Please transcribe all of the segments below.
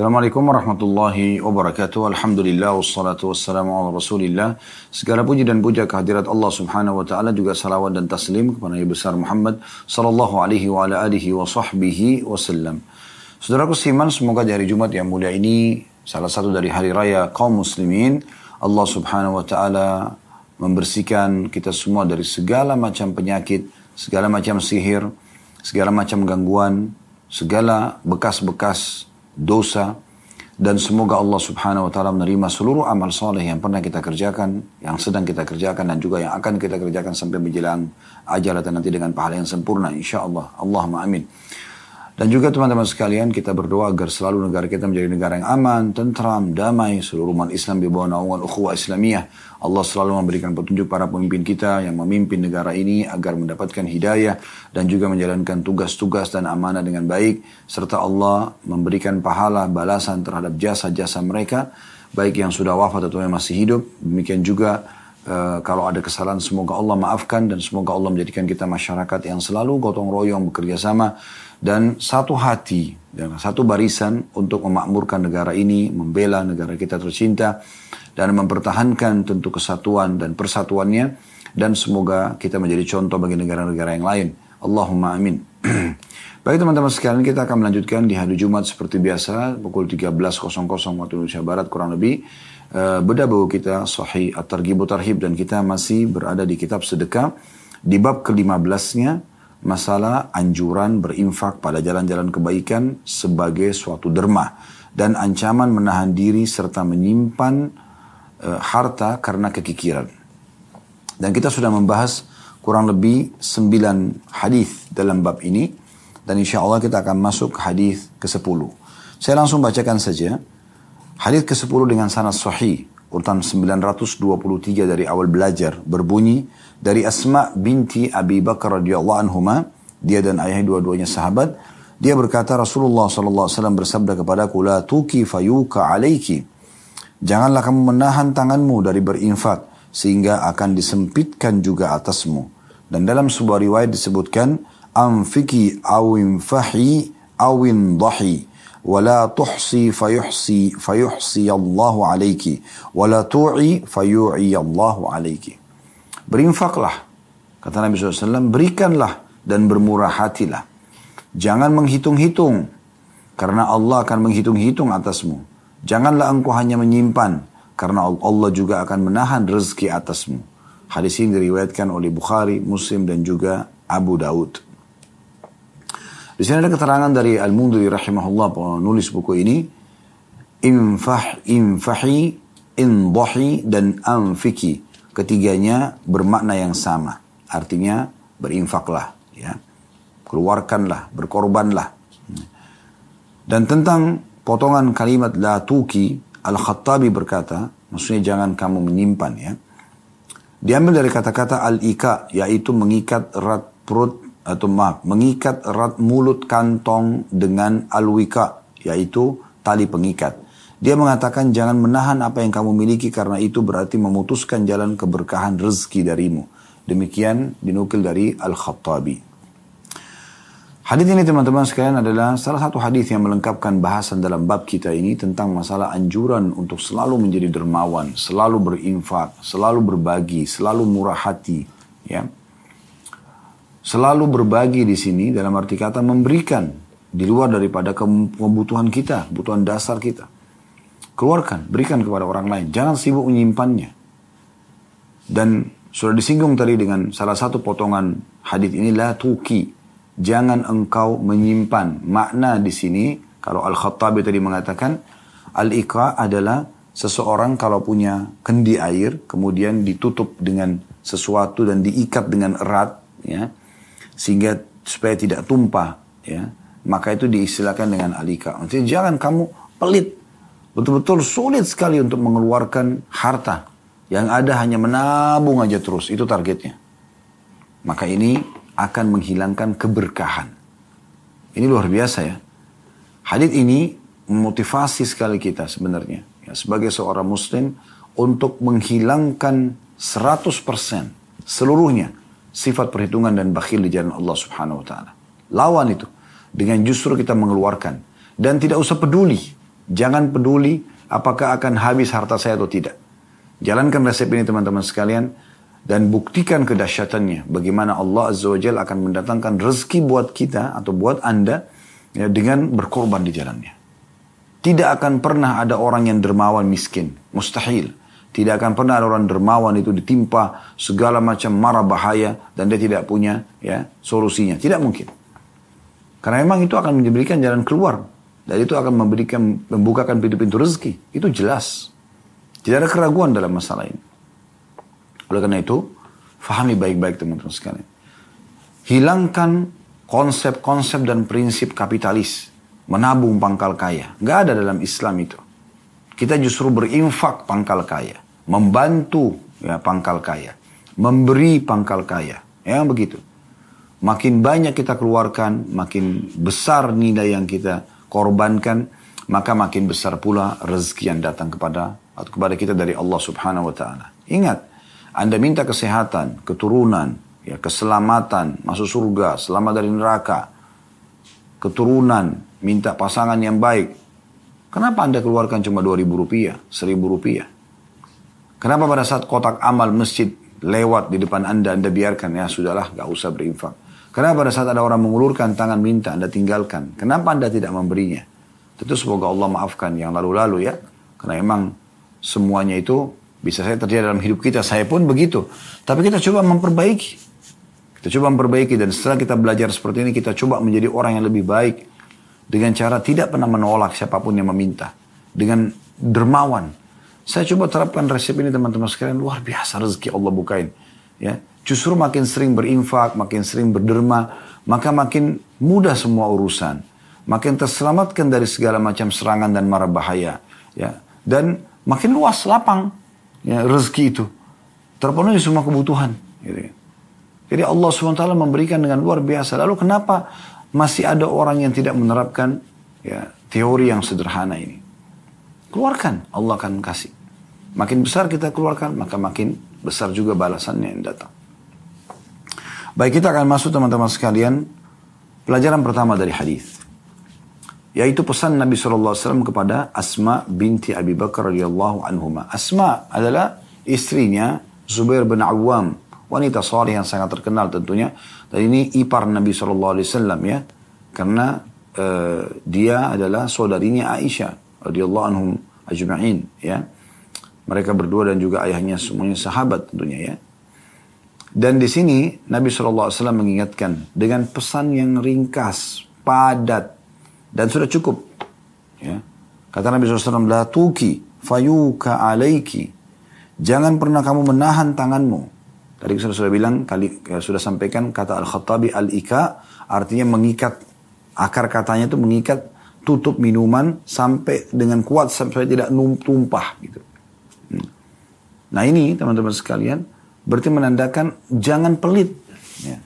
Assalamualaikum warahmatullahi wabarakatuh. Alhamdulillah wassalatu wassalamu ala rasulillah. Segala puji dan puja kehadirat Allah subhanahu wa ta'ala juga salawat dan taslim kepada Nabi besar Muhammad sallallahu alaihi wa ala alihi wa sahbihi wasallam. Saudaraku Siman, semoga di hari Jumat yang mulia ini salah satu dari hari raya kaum muslimin Allah subhanahu wa ta'ala membersihkan kita semua dari segala macam penyakit, segala macam sihir, segala macam gangguan, segala bekas-bekas dosa, dan semoga Allah subhanahu wa ta'ala menerima seluruh amal soleh yang pernah kita kerjakan, yang sedang kita kerjakan, dan juga yang akan kita kerjakan sampai menjelang ajal dan nanti dengan pahala yang sempurna, insya Allah. Allahumma amin. Dan juga teman-teman sekalian kita berdoa agar selalu negara kita menjadi negara yang aman, tentram, damai, seluruh umat Islam di bawah naungan ukhuwah Islamiyah. Allah selalu memberikan petunjuk para pemimpin kita yang memimpin negara ini agar mendapatkan hidayah dan juga menjalankan tugas-tugas dan amanah dengan baik. Serta Allah memberikan pahala balasan terhadap jasa-jasa mereka, baik yang sudah wafat atau yang masih hidup. Demikian juga Uh, kalau ada kesalahan semoga Allah maafkan dan semoga Allah menjadikan kita masyarakat yang selalu gotong royong bekerja sama dan satu hati dan satu barisan untuk memakmurkan negara ini, membela negara kita tercinta dan mempertahankan tentu kesatuan dan persatuannya dan semoga kita menjadi contoh bagi negara-negara yang lain. Allahumma amin. Baik teman-teman sekalian kita akan melanjutkan di hari Jumat seperti biasa pukul 13.00 waktu Indonesia Barat kurang lebih uh, beda buku kita Sahih At-Targhib Tarhib dan kita masih berada di kitab sedekah di bab ke-15-nya masalah anjuran berinfak pada jalan-jalan kebaikan sebagai suatu derma dan ancaman menahan diri serta menyimpan e, harta karena kekikiran. Dan kita sudah membahas kurang lebih sembilan hadis dalam bab ini dan insya Allah kita akan masuk hadis ke-10. Saya langsung bacakan saja. Hadis ke-10 dengan sanad sahih urutan 923 dari awal belajar berbunyi dari Asma binti Abi Bakar radhiyallahu anhuma dia dan ayahnya dua-duanya sahabat dia berkata Rasulullah sallallahu alaihi wasallam bersabda kepadaku la tuki fayuka alaiki janganlah kamu menahan tanganmu dari berinfak sehingga akan disempitkan juga atasmu dan dalam sebuah riwayat disebutkan amfiki awin fahi awin dahi ولا تحصي فيحصي فيحصي الله عليك ولا توعي فيوعي الله عليك berinfaklah. Kata Nabi SAW berikanlah dan bermurah hatilah jangan menghitung-hitung karena Allah akan menghitung-hitung atasmu. Janganlah engkau hanya menyimpan karena Allah juga akan menahan rezeki atasmu. Hadis ini diriwayatkan oleh Bukhari Muslim dan juga Abu Daud. Di sini ada keterangan dari Al-Mundiri rahimahullah penulis buku ini. Infah, infahi, indahi, dan anfiki. Ketiganya bermakna yang sama. Artinya berinfaklah. Ya. Keluarkanlah, berkorbanlah. Dan tentang potongan kalimat la tuki, Al-Khattabi berkata, maksudnya jangan kamu menyimpan ya. Diambil dari kata-kata al-ika, yaitu mengikat erat perut atau maaf, mengikat erat mulut kantong dengan alwika, yaitu tali pengikat. Dia mengatakan jangan menahan apa yang kamu miliki karena itu berarti memutuskan jalan keberkahan rezeki darimu. Demikian dinukil dari Al-Khattabi. Hadis ini teman-teman sekalian adalah salah satu hadis yang melengkapkan bahasan dalam bab kita ini tentang masalah anjuran untuk selalu menjadi dermawan, selalu berinfak, selalu berbagi, selalu murah hati, ya. Selalu berbagi di sini dalam arti kata memberikan di luar daripada kebutuhan kita, kebutuhan dasar kita. Keluarkan, berikan kepada orang lain. Jangan sibuk menyimpannya. Dan sudah disinggung tadi dengan salah satu potongan hadis ini la tuki. Jangan engkau menyimpan. Makna di sini kalau Al-Khattabi tadi mengatakan al-iqa adalah seseorang kalau punya kendi air kemudian ditutup dengan sesuatu dan diikat dengan erat ya sehingga supaya tidak tumpah ya maka itu diistilahkan dengan alika Maksudnya jangan kamu pelit betul-betul sulit sekali untuk mengeluarkan harta. Yang ada hanya menabung aja terus. Itu targetnya. Maka ini akan menghilangkan keberkahan. Ini luar biasa ya. Hadits ini memotivasi sekali kita sebenarnya. Ya, sebagai seorang muslim untuk menghilangkan 100% seluruhnya sifat perhitungan dan bakhil di jalan Allah Subhanahu wa taala. Lawan itu. Dengan justru kita mengeluarkan. Dan tidak usah peduli Jangan peduli apakah akan habis harta saya atau tidak. Jalankan resep ini teman-teman sekalian dan buktikan kedahsyatannya. Bagaimana Allah Azza wa Jalla akan mendatangkan rezeki buat kita atau buat anda ya, dengan berkorban di jalannya. Tidak akan pernah ada orang yang dermawan miskin. Mustahil. Tidak akan pernah ada orang dermawan itu ditimpa segala macam marah bahaya dan dia tidak punya ya solusinya. Tidak mungkin. Karena memang itu akan memberikan jalan keluar. Dan itu akan memberikan, membukakan pintu-pintu rezeki. Itu jelas. Tidak ada keraguan dalam masalah ini. Oleh karena itu, fahami baik-baik teman-teman sekalian. Hilangkan konsep-konsep dan prinsip kapitalis. Menabung pangkal kaya. Nggak ada dalam Islam itu. Kita justru berinfak pangkal kaya. Membantu ya pangkal kaya. Memberi pangkal kaya. Ya begitu. Makin banyak kita keluarkan, makin besar nilai yang kita korbankan, maka makin besar pula rezeki yang datang kepada atau kepada kita dari Allah Subhanahu wa taala. Ingat, Anda minta kesehatan, keturunan, ya keselamatan, masuk surga, selamat dari neraka, keturunan, minta pasangan yang baik. Kenapa Anda keluarkan cuma 2000 rupiah, 1000 rupiah? Kenapa pada saat kotak amal masjid lewat di depan Anda, Anda biarkan, ya sudahlah, gak usah berinfak. Kenapa pada saat ada orang mengulurkan tangan minta, Anda tinggalkan? Kenapa Anda tidak memberinya? Tentu semoga Allah maafkan yang lalu-lalu ya. Karena memang semuanya itu bisa saya terjadi dalam hidup kita. Saya pun begitu. Tapi kita coba memperbaiki. Kita coba memperbaiki dan setelah kita belajar seperti ini kita coba menjadi orang yang lebih baik. Dengan cara tidak pernah menolak siapa pun yang meminta. Dengan dermawan. Saya coba terapkan resep ini teman-teman sekalian. Luar biasa rezeki Allah bukain. Ya, Justru makin sering berinfak, makin sering berderma, maka makin mudah semua urusan. Makin terselamatkan dari segala macam serangan dan mara bahaya. Ya. Dan makin luas lapang ya, rezeki itu. Terpenuhi semua kebutuhan. Gitu. Jadi Allah SWT memberikan dengan luar biasa. Lalu kenapa masih ada orang yang tidak menerapkan ya, teori yang sederhana ini? Keluarkan, Allah akan kasih. Makin besar kita keluarkan, maka makin besar juga balasannya yang datang. Baik kita akan masuk teman-teman sekalian pelajaran pertama dari hadis yaitu pesan Nabi SAW kepada Asma binti Abi Bakar radhiyallahu anhuma. Asma adalah istrinya Zubair bin Awam, wanita salih yang sangat terkenal tentunya. Dan ini ipar Nabi SAW ya, karena uh, dia adalah saudarinya Aisyah radhiyallahu anhum ajma'in ya. Mereka berdua dan juga ayahnya semuanya sahabat tentunya ya. Dan di sini Nabi SAW mengingatkan dengan pesan yang ringkas, padat, dan sudah cukup. Ya. Kata Nabi SAW, La tuki fayuka alaiki. Jangan pernah kamu menahan tanganmu. Tadi saya sudah bilang, kali ya, sudah sampaikan kata Al-Khattabi al-ika, artinya mengikat. Akar katanya itu mengikat tutup minuman sampai dengan kuat sampai tidak tumpah gitu. Hmm. Nah ini teman-teman sekalian, berarti menandakan jangan pelit. Ya.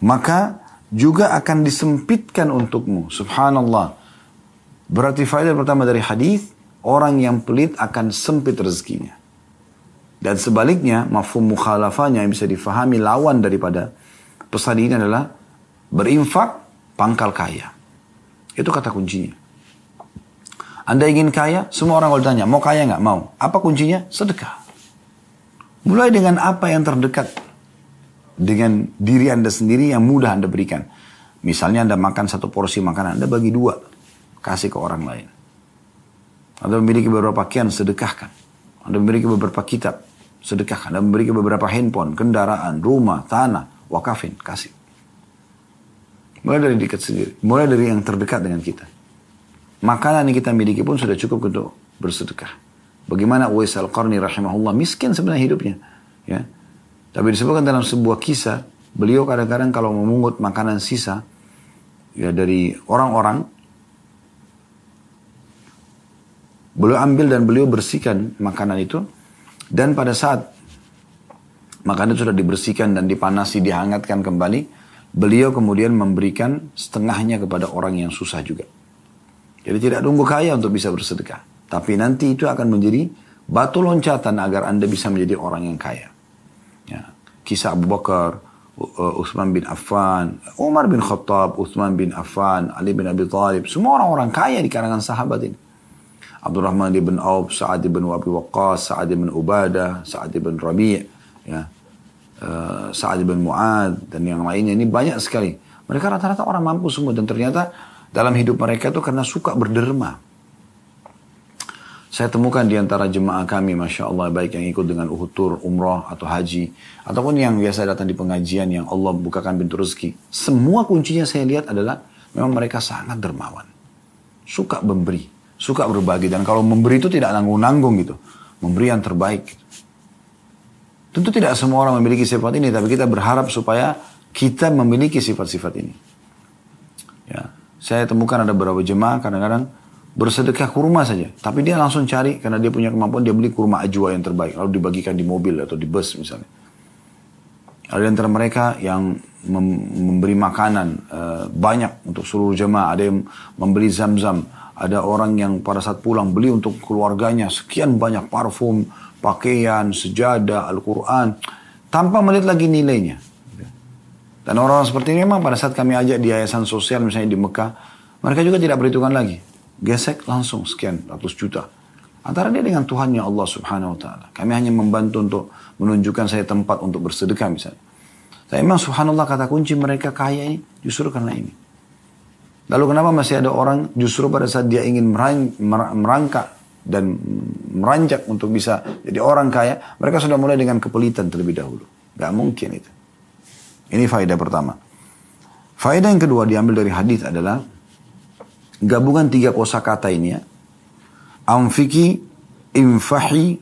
Maka juga akan disempitkan untukmu. Subhanallah. Berarti faedah pertama dari hadis orang yang pelit akan sempit rezekinya. Dan sebaliknya, mafhum mukhalafahnya yang bisa difahami lawan daripada pesan ini adalah berinfak pangkal kaya. Itu kata kuncinya. Anda ingin kaya, semua orang kalau ditanya, mau kaya nggak? Mau. Apa kuncinya? Sedekah. Mulai dengan apa yang terdekat dengan diri Anda sendiri yang mudah Anda berikan. Misalnya Anda makan satu porsi makanan, Anda bagi dua, kasih ke orang lain. Anda memiliki beberapa pakaian, sedekahkan. Anda memiliki beberapa kitab, sedekahkan. Anda memiliki beberapa handphone, kendaraan, rumah, tanah, wakafin, kasih. Mulai dari dekat sendiri, mulai dari yang terdekat dengan kita. Makanan yang kita miliki pun sudah cukup untuk bersedekah. Bagaimana Uwais Al-Qarni rahimahullah miskin sebenarnya hidupnya. Ya. Tapi disebutkan dalam sebuah kisah, beliau kadang-kadang kalau memungut makanan sisa ya dari orang-orang, beliau ambil dan beliau bersihkan makanan itu. Dan pada saat makanan itu sudah dibersihkan dan dipanasi, dihangatkan kembali, beliau kemudian memberikan setengahnya kepada orang yang susah juga. Jadi tidak tunggu kaya untuk bisa bersedekah. Tapi nanti itu akan menjadi batu loncatan agar Anda bisa menjadi orang yang kaya. Ya. Kisah Abu Bakar, Uthman bin Affan, Umar bin Khattab, Uthman bin Affan, Ali bin Abi Thalib, semua orang-orang kaya di kalangan sahabat ini. Abdurrahman ibn Auf, Sa'ad ibn Wabi Waqqas, Sa'ad ibn Ubadah, Sa'ad ibn Rabi' ya. Uh, Sa'ad ibn Mu'ad dan yang lainnya ini banyak sekali. Mereka rata-rata orang mampu semua dan ternyata dalam hidup mereka itu karena suka berderma. Saya temukan di antara jemaah kami, Masya Allah, baik yang ikut dengan uhud tur, umrah, atau haji, ataupun yang biasa datang di pengajian yang Allah bukakan pintu rezeki. Semua kuncinya saya lihat adalah memang mereka sangat dermawan. Suka memberi, suka berbagi. Dan kalau memberi itu tidak nanggung-nanggung gitu. Memberi yang terbaik. Gitu. Tentu tidak semua orang memiliki sifat ini, tapi kita berharap supaya kita memiliki sifat-sifat ini. Ya, saya temukan ada beberapa jemaah kadang-kadang bersedekah kurma saja, tapi dia langsung cari karena dia punya kemampuan dia beli kurma ajwa yang terbaik lalu dibagikan di mobil atau di bus misalnya. Ada di antara mereka yang memberi makanan uh, banyak untuk seluruh jemaah, ada yang membeli zam-zam, ada orang yang pada saat pulang beli untuk keluarganya sekian banyak parfum, pakaian, sejadah, Al-Quran, tanpa melihat lagi nilainya. Dan orang-orang seperti ini memang pada saat kami ajak di yayasan sosial misalnya di Mekah, mereka juga tidak berhitungan lagi. Gesek langsung sekian ratus juta. Antara dia dengan Tuhannya Allah subhanahu wa ta'ala. Kami hanya membantu untuk menunjukkan saya tempat untuk bersedekah misalnya. Tapi memang subhanallah kata kunci mereka kaya ini justru karena ini. Lalu kenapa masih ada orang justru pada saat dia ingin merangkak dan meranjak untuk bisa jadi orang kaya, mereka sudah mulai dengan kepelitan terlebih dahulu. Gak mungkin itu. Ini faedah pertama. Faedah yang kedua diambil dari hadis adalah gabungan tiga kosakata ini ya. Amfiki, infahi,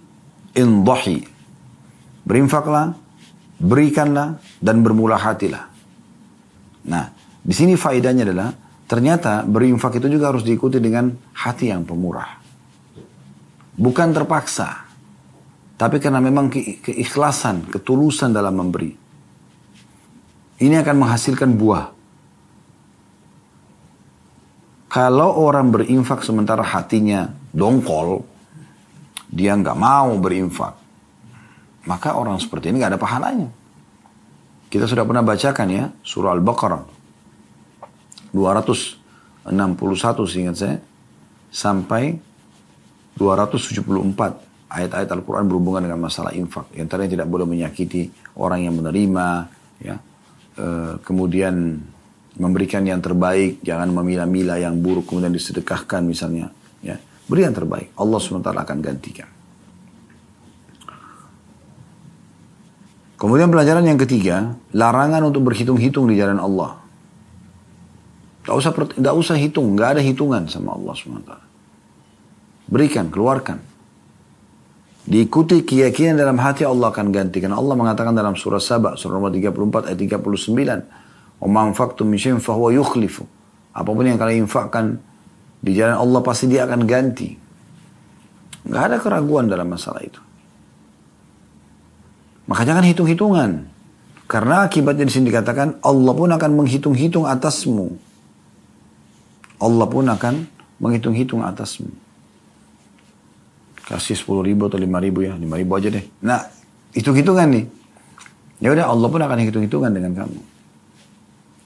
indahi. Berinfaklah, berikanlah, dan bermula hatilah. Nah, di sini faedahnya adalah Ternyata berinfak itu juga harus diikuti dengan hati yang pemurah. Bukan terpaksa. Tapi karena memang ke keikhlasan, ketulusan dalam memberi. Ini akan menghasilkan buah. Kalau orang berinfak sementara hatinya dongkol, dia nggak mau berinfak. Maka orang seperti ini nggak ada pahalanya. Kita sudah pernah bacakan ya, surah Al-Baqarah 261 seingat saya sampai 274 ayat-ayat Al-Quran berhubungan dengan masalah infak. Yang tadi tidak boleh menyakiti orang yang menerima, ya. E, kemudian memberikan yang terbaik, jangan memilah-milah yang buruk kemudian disedekahkan misalnya. Ya. Beri yang terbaik, Allah SWT akan gantikan. Kemudian pelajaran yang ketiga, larangan untuk berhitung-hitung di jalan Allah. Gak usah, gak usah hitung, gak ada hitungan sama Allah SWT. Berikan, keluarkan. Diikuti keyakinan dalam hati Allah akan gantikan. Allah mengatakan dalam surah Sabah, surah nomor 34 ayat 39. Wa syai'in fahuwa yukhlifu. Apa pun yang kalian infakkan di jalan Allah pasti dia akan ganti. Gak ada keraguan dalam masalah itu. Maka jangan hitung-hitungan. Karena akibatnya di sini dikatakan Allah pun akan menghitung-hitung atasmu. Allah pun akan menghitung-hitung atasmu. Kasih 10 ribu atau 5 ribu ya, 5 ribu aja deh. Nah, hitung-hitungan nih. Ya udah Allah pun akan hitung-hitungan dengan kamu.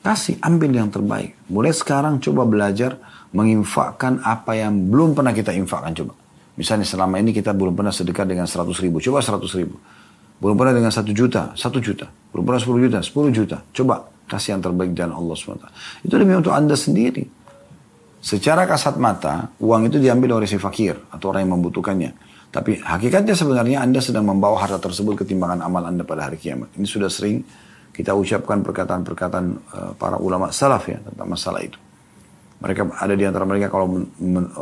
Kasih, ambil yang terbaik. Mulai sekarang coba belajar menginfakkan apa yang belum pernah kita infakkan coba. Misalnya selama ini kita belum pernah sedekah dengan 100 ribu. Coba 100 ribu. Belum pernah dengan 1 juta, 1 juta. Belum pernah 10 juta, 10 juta. Coba kasih yang terbaik jalan Allah SWT. Itu demi untuk anda sendiri. Secara kasat mata, uang itu diambil oleh si fakir atau orang yang membutuhkannya. Tapi hakikatnya sebenarnya Anda sedang membawa harta tersebut ketimbangan amal Anda pada hari kiamat. Ini sudah sering kita ucapkan perkataan-perkataan uh, para ulama salaf ya tentang masalah itu. Mereka ada di antara mereka kalau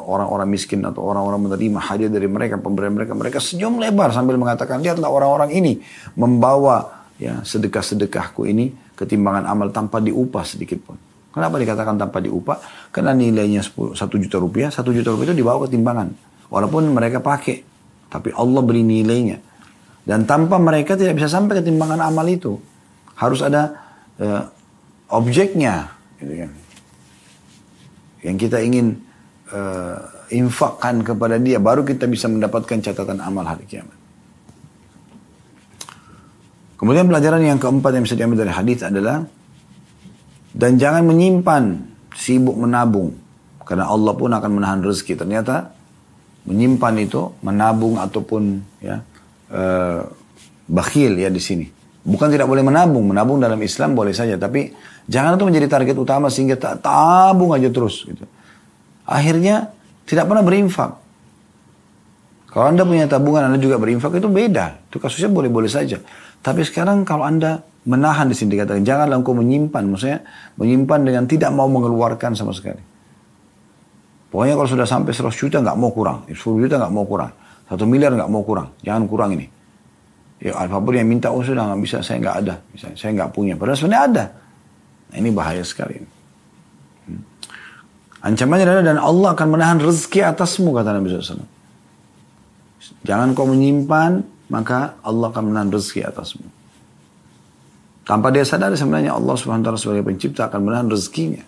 orang-orang miskin atau orang-orang menerima hadiah dari mereka, pemberian mereka, mereka senyum lebar sambil mengatakan, lihatlah orang-orang ini membawa ya sedekah-sedekahku ini ketimbangan amal tanpa diupah sedikit pun. Kenapa dikatakan tanpa diupah? Karena nilainya 10, 1 juta rupiah, 1 juta rupiah itu dibawa ke timbangan. Walaupun mereka pakai, tapi Allah beri nilainya. Dan tanpa mereka tidak bisa sampai ke timbangan amal itu. Harus ada uh, objeknya. Gitu kan. Yang kita ingin uh, infakkan kepada dia, baru kita bisa mendapatkan catatan amal hari kiamat. Kemudian pelajaran yang keempat yang bisa diambil dari hadis adalah dan jangan menyimpan, sibuk menabung. Karena Allah pun akan menahan rezeki. Ternyata menyimpan itu, menabung ataupun ya uh, bakhil ya di sini. Bukan tidak boleh menabung, menabung dalam Islam boleh saja, tapi jangan itu menjadi target utama sehingga tak tabung aja terus. Gitu. Akhirnya tidak pernah berinfak. Kalau anda punya tabungan, anda juga berinfak itu beda. Itu kasusnya boleh-boleh saja. Tapi sekarang kalau anda menahan di sini dikatakan janganlah engkau menyimpan, maksudnya menyimpan dengan tidak mau mengeluarkan sama sekali. Pokoknya kalau sudah sampai 100 juta nggak mau kurang, 10 juta nggak mau kurang, satu miliar nggak mau kurang, jangan kurang ini. Ya apa pun yang minta, oh sudah nggak bisa, saya nggak ada. Misalnya, saya nggak punya. Padahal sebenarnya ada. Nah, ini bahaya sekali. Hmm. Ancamannya adalah dan Allah akan menahan rezeki atasmu kata Nabi SAW. Jangan kau menyimpan, maka Allah akan menahan rezeki atasmu. Tanpa dia sadar sebenarnya Allah SWT sebagai pencipta akan menahan rezekinya.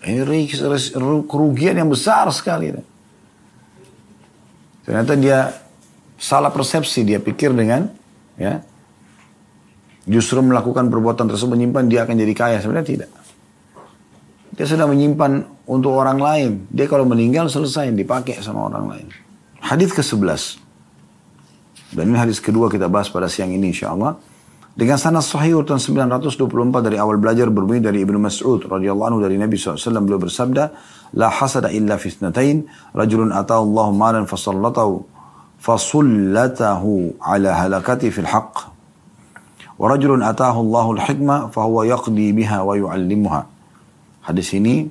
Ini kerugian yang besar sekali. Ternyata dia salah persepsi, dia pikir dengan ya. Justru melakukan perbuatan tersebut menyimpan dia akan jadi kaya. Sebenarnya tidak. Dia sudah menyimpan untuk orang lain. Dia kalau meninggal selesai. Dipakai sama orang lain. Hadis ke 11 dan ini hadis kedua kita bahas pada siang ini insya Allah dengan sanad sahih urutan 924 dari awal belajar berbunyi dari Ibnu Mas'ud radhiyallahu anhu dari Nabi SAW beliau bersabda la hasada illa fitnatain rajulun atahu Allah malan fasallatahu فصلته على هلكته في الحق ورجل أتاه الله الحكمة فهو يقضي بها ويعلمها hadis ini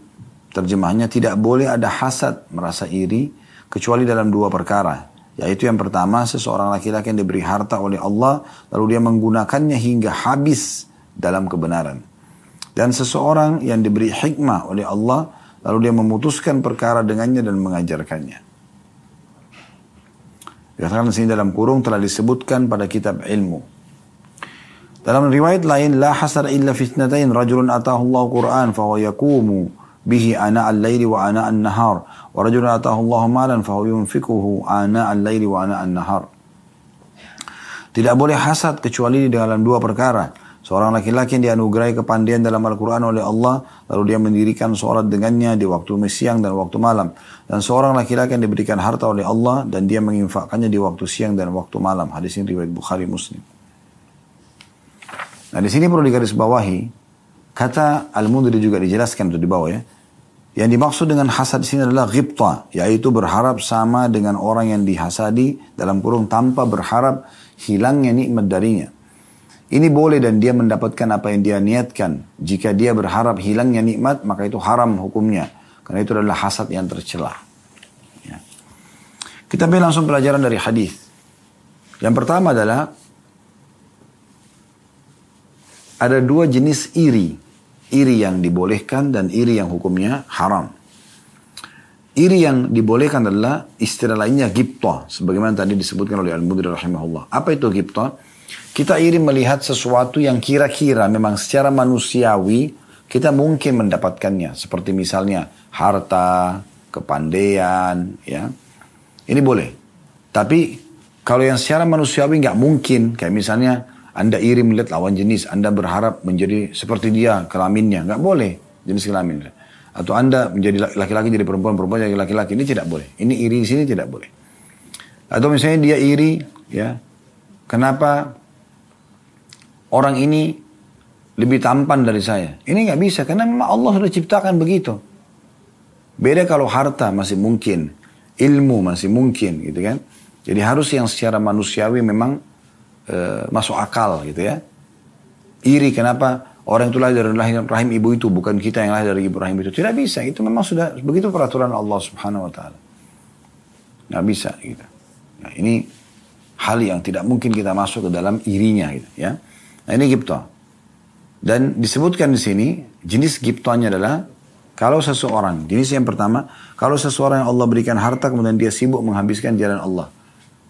terjemahnya tidak boleh ada hasad merasa iri kecuali dalam dua perkara yaitu yang pertama seseorang laki-laki yang diberi harta oleh Allah lalu dia menggunakannya hingga habis dalam kebenaran dan seseorang yang diberi hikmah oleh Allah lalu dia memutuskan perkara dengannya dan mengajarkannya Dikatakan di sini dalam kurung telah disebutkan pada kitab ilmu. Dalam riwayat lain, la hasar illa fitnatain rajulun atahu Quran fahuwa yakumu bihi ana al-laili wa ana an-nahar wa rajulun atahu malan fahuwa yunfikuhu ana al-laili wa ana an-nahar. Tidak boleh hasad kecuali dalam dua perkara Seorang laki-laki yang dianugerahi kepandaian dalam Al-Quran oleh Allah, lalu dia mendirikan sholat dengannya di waktu siang dan waktu malam. Dan seorang laki-laki yang diberikan harta oleh Allah, dan dia menginfakkannya di waktu siang dan waktu malam. Hadis ini riwayat Bukhari Muslim. Nah di sini perlu digarisbawahi, kata Al-Mundiri juga dijelaskan itu di bawah ya. Yang dimaksud dengan hasad di sini adalah ghibta, yaitu berharap sama dengan orang yang dihasadi dalam kurung tanpa berharap hilangnya nikmat darinya. Ini boleh dan dia mendapatkan apa yang dia niatkan. Jika dia berharap hilangnya nikmat, maka itu haram hukumnya. Karena itu adalah hasad yang tercela. Ya. Kita ambil langsung pelajaran dari hadis. Yang pertama adalah ada dua jenis iri. Iri yang dibolehkan dan iri yang hukumnya haram. Iri yang dibolehkan adalah istilah lainnya gipta. Sebagaimana tadi disebutkan oleh Al-Mudir rahimahullah. Apa itu gipta? Kita iri melihat sesuatu yang kira-kira memang secara manusiawi kita mungkin mendapatkannya. Seperti misalnya harta, kepandaian, ya. Ini boleh. Tapi kalau yang secara manusiawi nggak mungkin, kayak misalnya Anda iri melihat lawan jenis, Anda berharap menjadi seperti dia kelaminnya, nggak boleh jenis kelamin. Atau Anda menjadi laki-laki jadi perempuan, perempuan jadi laki-laki, ini tidak boleh. Ini iri sini tidak boleh. Atau misalnya dia iri, ya, kenapa orang ini lebih tampan dari saya. Ini nggak bisa karena memang Allah sudah ciptakan begitu. Beda kalau harta masih mungkin, ilmu masih mungkin gitu kan. Jadi harus yang secara manusiawi memang e, masuk akal gitu ya. Iri kenapa orang itu lahir dari rahim ibu itu bukan kita yang lahir dari ibu rahim itu. Tidak bisa, itu memang sudah begitu peraturan Allah subhanahu wa ta'ala. Nggak bisa gitu. Nah ini hal yang tidak mungkin kita masuk ke dalam irinya gitu ya. Nah ini gipta. Dan disebutkan di sini jenis giptanya adalah kalau seseorang, jenis yang pertama, kalau seseorang yang Allah berikan harta kemudian dia sibuk menghabiskan jalan Allah.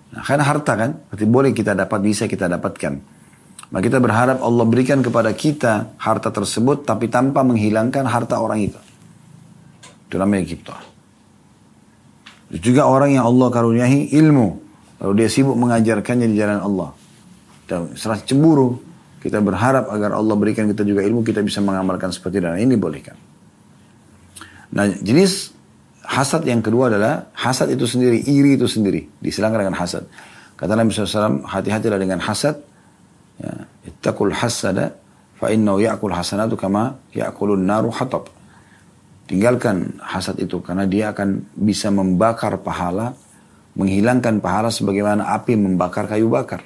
Nah, karena harta kan, berarti boleh kita dapat, bisa kita dapatkan. Maka kita berharap Allah berikan kepada kita harta tersebut tapi tanpa menghilangkan harta orang itu. Itu namanya gipta. Juga orang yang Allah karuniai ilmu. Lalu dia sibuk mengajarkannya di jalan Allah. Dan serasa cemburu. Kita berharap agar Allah berikan kita juga ilmu, kita bisa mengamalkan seperti dan ini bolehkan. Nah, jenis hasad yang kedua adalah hasad itu sendiri, iri itu sendiri. Disilangkan dengan hasad. Kata Nabi SAW, hati-hatilah dengan hasad. Ya, Ittaqul hasada fa innahu ya'kul hasanatu kama ya'kulun naru hatab. Tinggalkan hasad itu karena dia akan bisa membakar pahala, menghilangkan pahala sebagaimana api membakar kayu bakar.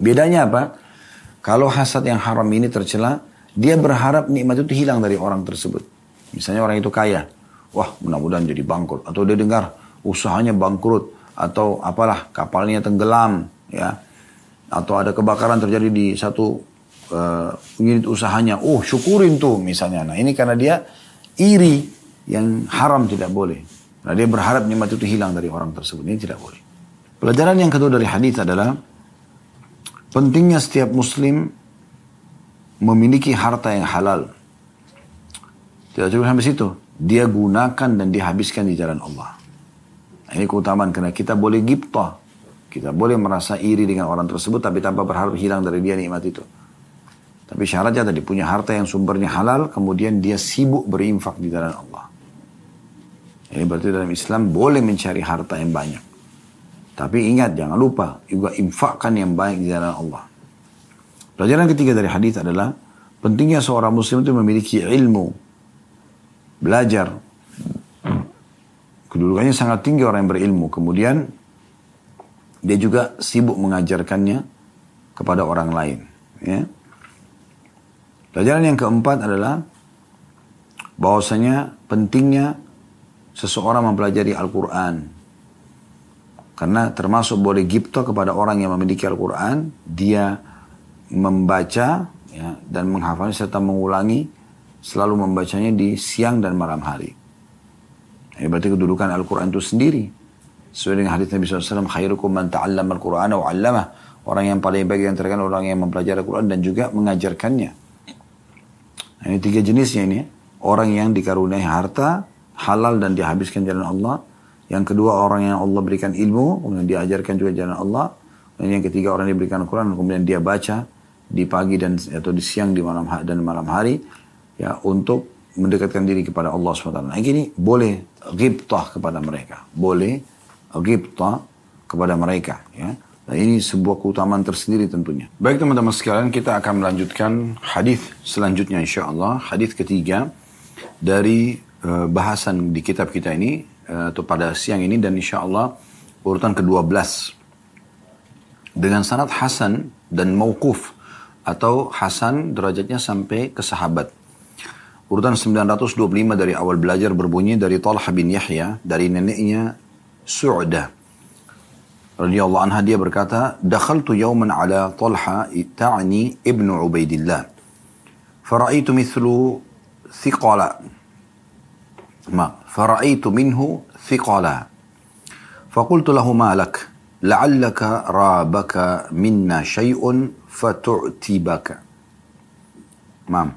Bedanya apa? Kalau hasad yang haram ini tercela, dia berharap nikmat itu hilang dari orang tersebut. Misalnya orang itu kaya, wah mudah-mudahan jadi bangkrut. Atau dia dengar usahanya bangkrut, atau apalah kapalnya tenggelam, ya. Atau ada kebakaran terjadi di satu uh, unit usahanya, oh syukurin tuh misalnya. Nah ini karena dia iri yang haram tidak boleh. Nah dia berharap nikmat itu hilang dari orang tersebut. Ini tidak boleh. Pelajaran yang kedua dari hadis adalah Pentingnya setiap muslim memiliki harta yang halal. Tidak cukup sampai situ. Dia gunakan dan dihabiskan di jalan Allah. Nah, ini keutamaan karena kita boleh gipta. Kita boleh merasa iri dengan orang tersebut tapi tanpa berharap hilang dari dia nikmat itu. Tapi syaratnya tadi punya harta yang sumbernya halal kemudian dia sibuk berinfak di jalan Allah. Ini berarti dalam Islam boleh mencari harta yang banyak. Tapi ingat, jangan lupa juga infakkan yang baik di jalan Allah. Pelajaran ketiga dari hadis adalah pentingnya seorang muslim itu memiliki ilmu, belajar. Kedudukannya sangat tinggi orang yang berilmu. Kemudian dia juga sibuk mengajarkannya kepada orang lain. Ya. Pelajaran yang keempat adalah bahwasanya pentingnya seseorang mempelajari Al-Quran karena termasuk boleh gipto kepada orang yang memiliki Al-Quran, dia membaca ya, dan menghafalnya serta mengulangi, selalu membacanya di siang dan malam hari. Ini berarti kedudukan Al-Quran itu sendiri. Sesuai dengan hadis Nabi SAW, khairukum man ta'allam Al-Quran wa. Orang yang paling baik yang terkenal orang yang mempelajari Al-Quran dan juga mengajarkannya. Nah, ini tiga jenisnya ini. Orang yang dikaruniai harta, halal dan dihabiskan jalan Allah yang kedua orang yang Allah berikan ilmu, kemudian diajarkan juga jalan Allah. Dan yang ketiga orang yang diberikan Al-Quran, kemudian dia baca di pagi dan atau di siang di malam dan malam hari ya untuk mendekatkan diri kepada Allah SWT. Nah ini boleh ghibtah kepada mereka. Boleh ghibtah kepada mereka. Ya. Nah ini sebuah keutamaan tersendiri tentunya. Baik teman-teman sekalian kita akan melanjutkan hadis selanjutnya insya Allah. Hadis ketiga dari uh, bahasan di kitab kita ini Eh, atau pada siang ini dan insya Allah urutan ke-12 dengan sanad Hasan dan Mauquf atau Hasan derajatnya sampai ke sahabat. Urutan 925 dari awal belajar berbunyi dari Talha bin Yahya dari neneknya Su'da. Radiyallahu anha dia berkata, "Dakhaltu yawman ala Talha ta'ni ibnu Ubaidillah. Faraitu mithlu thiqala." Ma, فرأيت منه ثقلا. فقلت له ما لك؟ لعلك رابك منا شيء فتعتبك. مام.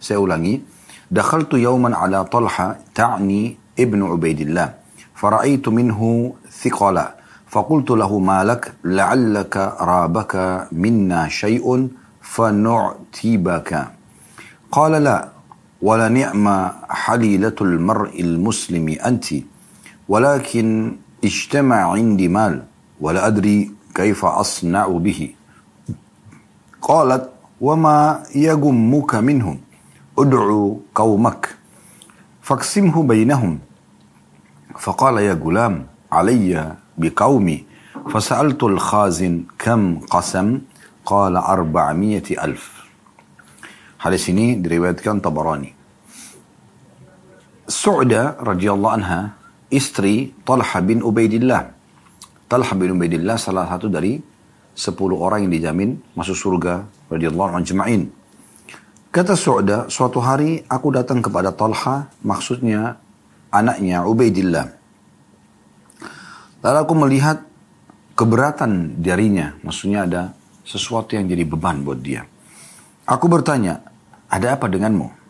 سأولاني دخلت يوما على طلحة تعني ابن عبيد الله. فرأيت منه ثقلا. فقلت له ما لك؟ لعلك رابك منا شيء فنعتبك. قال لا. ولا نعم حليلة المرء المسلم أنت ولكن اجتمع عندي مال ولا أدري كيف أصنع به. قالت وما يجمك منهم ادعو قومك فاقسمه بينهم. فقال يا غلام علي بقومي. فسألت الخازن كم قسم؟ قال أربعمية ألف. Hadis ini diriwayatkan Tabarani. Su'da radhiyallahu anha istri Talha bin Ubaidillah. Talha bin Ubaidillah salah satu dari sepuluh orang yang dijamin masuk surga radhiyallahu anhu jema'in. Kata Su'da, suatu hari aku datang kepada Talha, maksudnya anaknya Ubaidillah. Lalu aku melihat keberatan darinya, maksudnya ada sesuatu yang jadi beban buat dia. Aku bertanya, ada apa denganmu?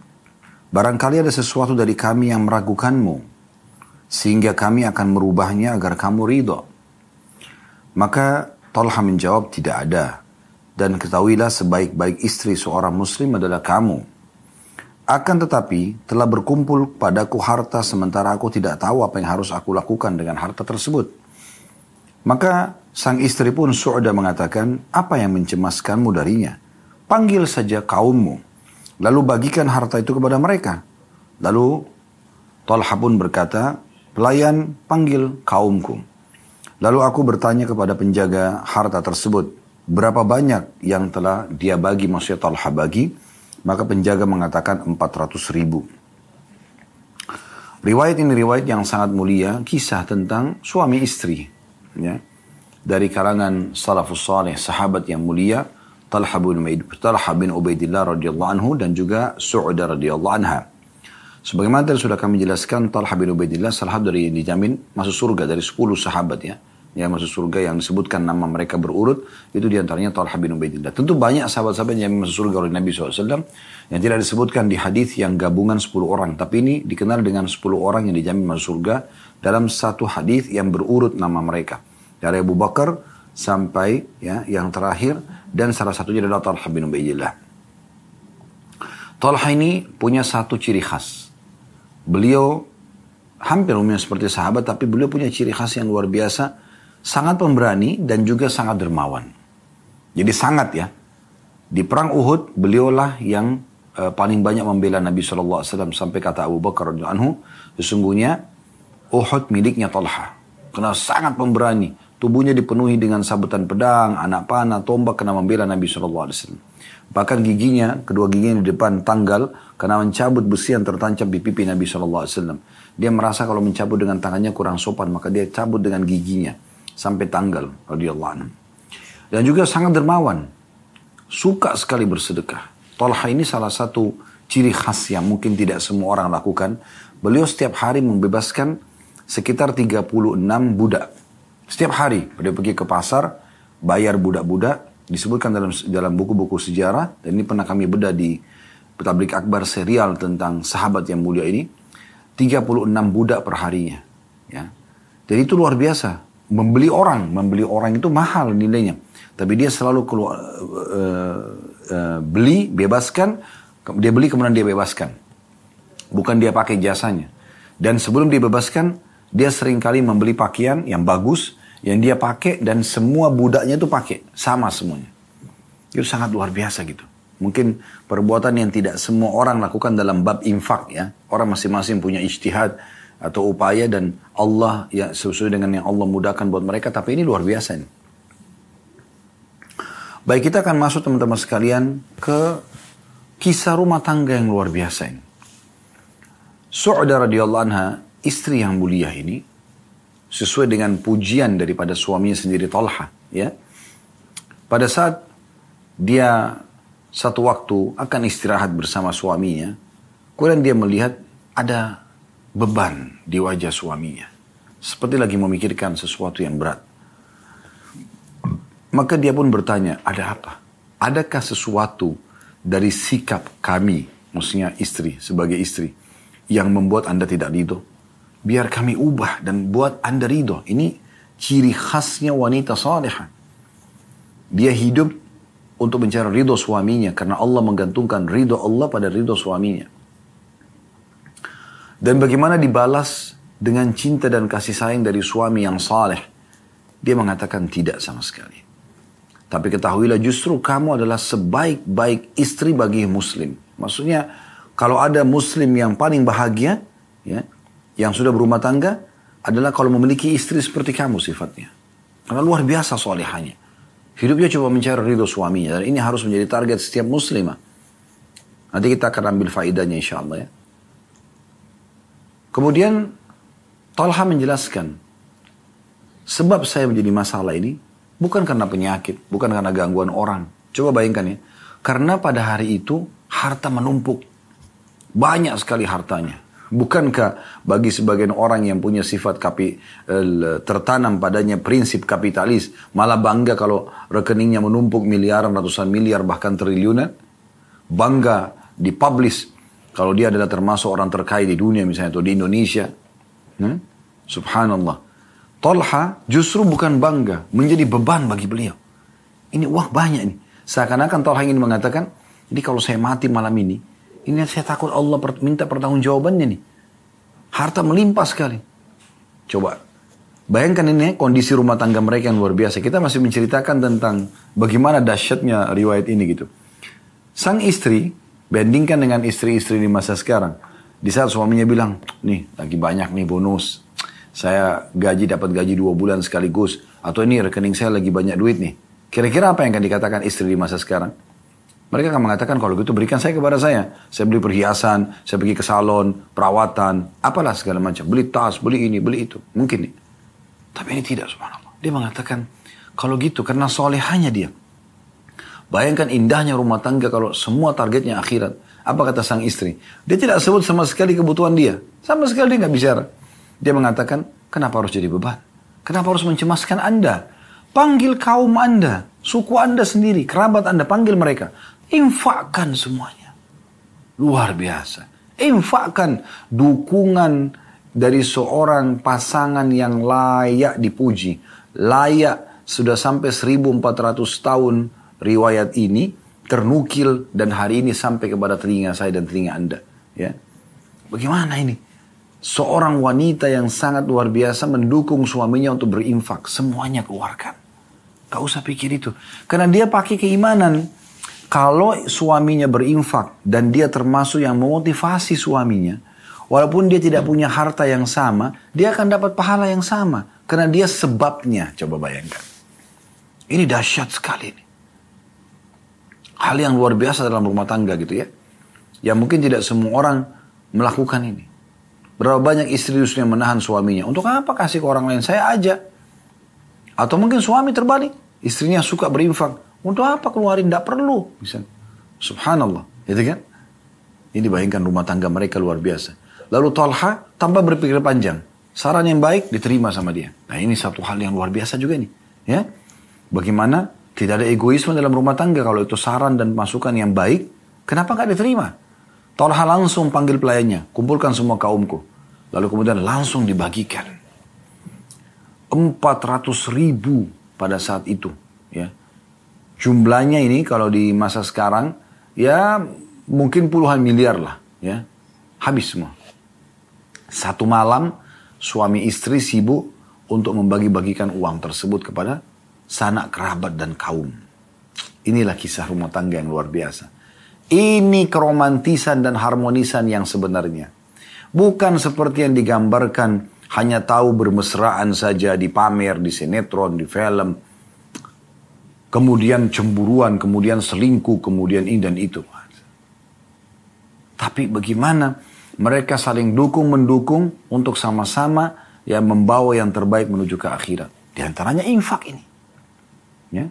Barangkali ada sesuatu dari kami yang meragukanmu, sehingga kami akan merubahnya agar kamu ridho. Maka Talha menjawab tidak ada. Dan ketahuilah sebaik-baik istri seorang muslim adalah kamu. Akan tetapi telah berkumpul padaku harta sementara aku tidak tahu apa yang harus aku lakukan dengan harta tersebut. Maka sang istri pun Su'da mengatakan, apa yang mencemaskanmu darinya? Panggil saja kaummu, lalu bagikan harta itu kepada mereka. Lalu Talha pun berkata, pelayan panggil kaumku. Lalu aku bertanya kepada penjaga harta tersebut, berapa banyak yang telah dia bagi, maksudnya Talha bagi? Maka penjaga mengatakan 400 ribu. Riwayat ini riwayat yang sangat mulia, kisah tentang suami istri. Ya. Dari kalangan salafus salih, sahabat yang mulia, Talha bin, Talha bin Ubaidillah radhiyallahu anhu dan juga Su'udah radhiyallahu anha. Sebagaimana tadi sudah kami jelaskan, Talha bin Ubaidillah salah satu dari dijamin masuk surga dari 10 sahabat ya. Yang masuk surga yang disebutkan nama mereka berurut, itu di antaranya Talha bin Ubaidillah. Tentu banyak sahabat-sahabat yang masuk surga oleh Nabi SAW yang tidak disebutkan di hadis yang gabungan 10 orang. Tapi ini dikenal dengan 10 orang yang dijamin masuk surga dalam satu hadis yang berurut nama mereka. Dari Abu Bakar sampai ya yang terakhir dan salah satunya adalah Talha bin Ubaidillah. Talha ini punya satu ciri khas. Beliau hampir umumnya seperti sahabat, tapi beliau punya ciri khas yang luar biasa, sangat pemberani dan juga sangat dermawan. Jadi sangat ya. Di perang Uhud, beliaulah yang uh, paling banyak membela Nabi SAW sampai kata Abu Bakar anhu, sesungguhnya Uhud miliknya Talha. Karena sangat pemberani. Tubuhnya dipenuhi dengan sabutan pedang, anak panah, tombak karena membela Nabi SAW. Bahkan giginya, kedua giginya di depan tanggal karena mencabut besi yang tertancap di pipi Nabi SAW. Dia merasa kalau mencabut dengan tangannya kurang sopan, maka dia cabut dengan giginya sampai tanggal. Dan juga sangat dermawan, suka sekali bersedekah. Tolha ini salah satu ciri khas yang mungkin tidak semua orang lakukan. Beliau setiap hari membebaskan sekitar 36 budak. Setiap hari beliau pergi ke pasar, bayar budak-budak, disebutkan dalam dalam buku-buku sejarah dan ini pernah kami bedah di Tablik Akbar serial tentang sahabat yang mulia ini 36 budak per harinya ya. Jadi itu luar biasa. Membeli orang membeli orang itu mahal nilainya. Tapi dia selalu keluar uh, uh, beli bebaskan dia beli kemudian dia bebaskan. Bukan dia pakai jasanya. Dan sebelum dia bebaskan dia sering kali membeli pakaian yang bagus yang dia pakai dan semua budaknya itu pakai sama semuanya. Itu sangat luar biasa gitu. Mungkin perbuatan yang tidak semua orang lakukan dalam bab infak ya. Orang masing-masing punya ijtihad atau upaya dan Allah ya sesuai dengan yang Allah mudahkan buat mereka tapi ini luar biasa ini. Baik kita akan masuk teman-teman sekalian ke kisah rumah tangga yang luar biasa ini. Su'da radhiyallahu anha, istri yang mulia ini, sesuai dengan pujian daripada suaminya sendiri Talha ya. Pada saat dia satu waktu akan istirahat bersama suaminya kemudian dia melihat ada beban di wajah suaminya. Seperti lagi memikirkan sesuatu yang berat. Maka dia pun bertanya ada apa? Adakah sesuatu dari sikap kami maksudnya istri sebagai istri yang membuat anda tidak ridho biar kami ubah dan buat anda ridho. Ini ciri khasnya wanita salihah. Dia hidup untuk mencari ridho suaminya karena Allah menggantungkan ridho Allah pada ridho suaminya. Dan bagaimana dibalas dengan cinta dan kasih sayang dari suami yang saleh. Dia mengatakan tidak sama sekali. Tapi ketahuilah justru kamu adalah sebaik-baik istri bagi muslim. Maksudnya kalau ada muslim yang paling bahagia, ya, yang sudah berumah tangga adalah kalau memiliki istri seperti kamu sifatnya. Karena luar biasa solehanya. Hidupnya coba mencari ridho suaminya. Dan ini harus menjadi target setiap muslimah. Nanti kita akan ambil faidahnya insya Allah ya. Kemudian Talha menjelaskan. Sebab saya menjadi masalah ini bukan karena penyakit, bukan karena gangguan orang. Coba bayangkan ya. Karena pada hari itu harta menumpuk. Banyak sekali hartanya. Bukankah bagi sebagian orang yang punya sifat kapi, tertanam padanya prinsip kapitalis, malah bangga kalau rekeningnya menumpuk miliaran, ratusan miliar, bahkan triliunan? Bangga dipublish kalau dia adalah termasuk orang terkaya di dunia misalnya atau di Indonesia. Hmm? Subhanallah. Tolha justru bukan bangga, menjadi beban bagi beliau. Ini wah banyak ini. Seakan-akan Tolha ingin mengatakan, jadi kalau saya mati malam ini, Ini yang saya takut Allah minta pertanggungjawabannya nih. Harta melimpah sekali. Coba Bayangkan ini kondisi rumah tangga mereka yang luar biasa. Kita masih menceritakan tentang bagaimana dahsyatnya riwayat ini gitu. Sang istri, bandingkan dengan istri-istri di masa sekarang. Di saat suaminya bilang, nih lagi banyak nih bonus. Saya gaji dapat gaji dua bulan sekaligus. Atau ini rekening saya lagi banyak duit nih. Kira-kira apa yang akan dikatakan istri di masa sekarang? Mereka akan mengatakan kalau gitu berikan saya kepada saya. Saya beli perhiasan, saya pergi ke salon, perawatan, apalah segala macam. Beli tas, beli ini, beli itu. Mungkin nih. Tapi ini tidak subhanallah. Dia mengatakan, kalau gitu karena solehannya dia. Bayangkan indahnya rumah tangga kalau semua targetnya akhirat. Apa kata sang istri? Dia tidak sebut sama sekali kebutuhan dia. Sama sekali dia nggak bicara. Dia mengatakan, kenapa harus jadi beban? Kenapa harus mencemaskan Anda? Panggil kaum Anda, suku Anda sendiri, kerabat Anda, panggil mereka. Infakkan semuanya. Luar biasa. Infakkan dukungan dari seorang pasangan yang layak dipuji. Layak sudah sampai 1400 tahun riwayat ini ternukil dan hari ini sampai kepada telinga saya dan telinga Anda. Ya. Bagaimana ini? Seorang wanita yang sangat luar biasa mendukung suaminya untuk berinfak. Semuanya keluarkan. Gak usah pikir itu. Karena dia pakai keimanan. Kalau suaminya berinfak dan dia termasuk yang memotivasi suaminya, Walaupun dia tidak punya harta yang sama, dia akan dapat pahala yang sama. Karena dia sebabnya, coba bayangkan. Ini dahsyat sekali. Ini. Hal yang luar biasa dalam rumah tangga gitu ya. Yang mungkin tidak semua orang melakukan ini. Berapa banyak istri yang menahan suaminya. Untuk apa kasih ke orang lain? Saya aja. Atau mungkin suami terbalik. Istrinya suka berinfak. Untuk apa keluarin? Tidak perlu. Misalnya. Subhanallah. Gitu kan? Ini bayangkan rumah tangga mereka luar biasa. Lalu Talha tanpa berpikir panjang. Saran yang baik diterima sama dia. Nah ini satu hal yang luar biasa juga nih. Ya, Bagaimana tidak ada egoisme dalam rumah tangga kalau itu saran dan masukan yang baik. Kenapa nggak diterima? Talha langsung panggil pelayannya. Kumpulkan semua kaumku. Lalu kemudian langsung dibagikan. 400 ribu pada saat itu. Ya. Jumlahnya ini kalau di masa sekarang ya mungkin puluhan miliar lah. Ya. Habis semua. Satu malam suami istri sibuk untuk membagi-bagikan uang tersebut kepada sanak kerabat dan kaum. Inilah kisah rumah tangga yang luar biasa. Ini keromantisan dan harmonisan yang sebenarnya. Bukan seperti yang digambarkan hanya tahu bermesraan saja di pamer, di sinetron, di film. Kemudian cemburuan, kemudian selingkuh, kemudian ini dan itu. Tapi bagaimana mereka saling dukung mendukung untuk sama-sama ya membawa yang terbaik menuju ke akhirat. Di antaranya infak ini. Ya.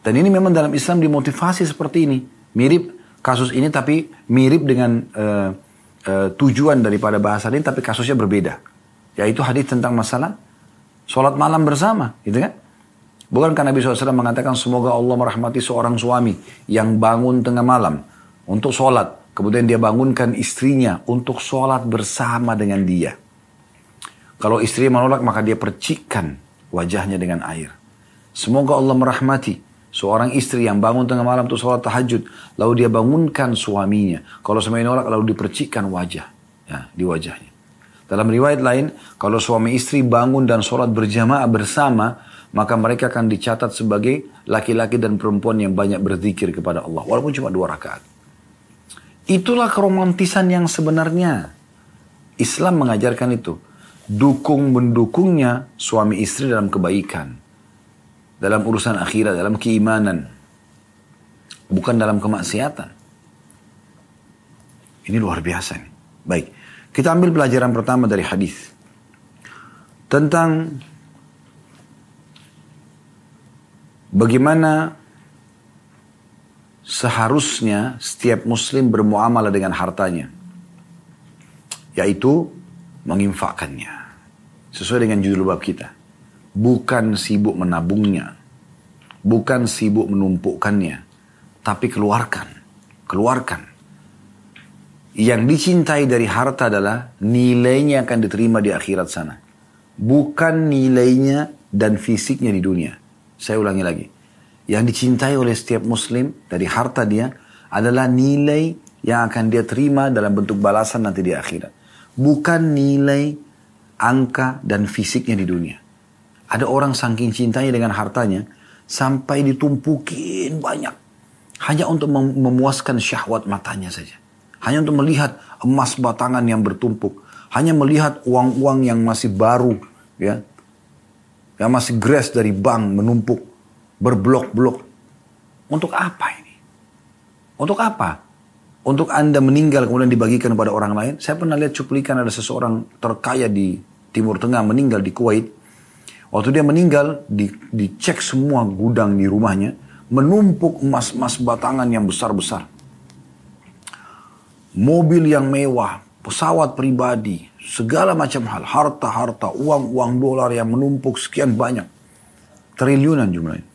Dan ini memang dalam Islam dimotivasi seperti ini. Mirip kasus ini tapi mirip dengan uh, uh, tujuan daripada bahasa ini tapi kasusnya berbeda. Yaitu hadis tentang masalah sholat malam bersama. Gitu kan? Bukankah Nabi SAW mengatakan semoga Allah merahmati seorang suami yang bangun tengah malam untuk sholat Kemudian dia bangunkan istrinya untuk sholat bersama dengan dia. Kalau istri menolak maka dia percikkan wajahnya dengan air. Semoga Allah merahmati seorang istri yang bangun tengah malam untuk sholat tahajud. Lalu dia bangunkan suaminya. Kalau suami menolak lalu dipercikkan wajah. Ya, di wajahnya. Dalam riwayat lain, kalau suami istri bangun dan sholat berjamaah bersama, maka mereka akan dicatat sebagai laki-laki dan perempuan yang banyak berzikir kepada Allah. Walaupun cuma dua rakaat. Itulah keromantisan yang sebenarnya. Islam mengajarkan itu. Dukung mendukungnya suami istri dalam kebaikan. Dalam urusan akhirat, dalam keimanan. Bukan dalam kemaksiatan. Ini luar biasa nih. Baik, kita ambil pelajaran pertama dari hadis tentang bagaimana seharusnya setiap muslim bermuamalah dengan hartanya. Yaitu menginfakkannya. Sesuai dengan judul bab kita. Bukan sibuk menabungnya. Bukan sibuk menumpukkannya. Tapi keluarkan. Keluarkan. Yang dicintai dari harta adalah nilainya akan diterima di akhirat sana. Bukan nilainya dan fisiknya di dunia. Saya ulangi lagi yang dicintai oleh setiap muslim dari harta dia adalah nilai yang akan dia terima dalam bentuk balasan nanti di akhirat. Bukan nilai, angka, dan fisiknya di dunia. Ada orang saking cintanya dengan hartanya, sampai ditumpukin banyak. Hanya untuk memuaskan syahwat matanya saja. Hanya untuk melihat emas batangan yang bertumpuk. Hanya melihat uang-uang yang masih baru. ya Yang masih grass dari bank menumpuk. Berblok-blok. Untuk apa ini? Untuk apa? Untuk Anda meninggal kemudian dibagikan kepada orang lain. Saya pernah lihat cuplikan ada seseorang terkaya di Timur Tengah meninggal di Kuwait. Waktu dia meninggal, di, dicek semua gudang di rumahnya. Menumpuk emas-emas batangan yang besar-besar. Mobil yang mewah, pesawat pribadi, segala macam hal. Harta-harta, uang-uang dolar yang menumpuk sekian banyak. Triliunan jumlahnya.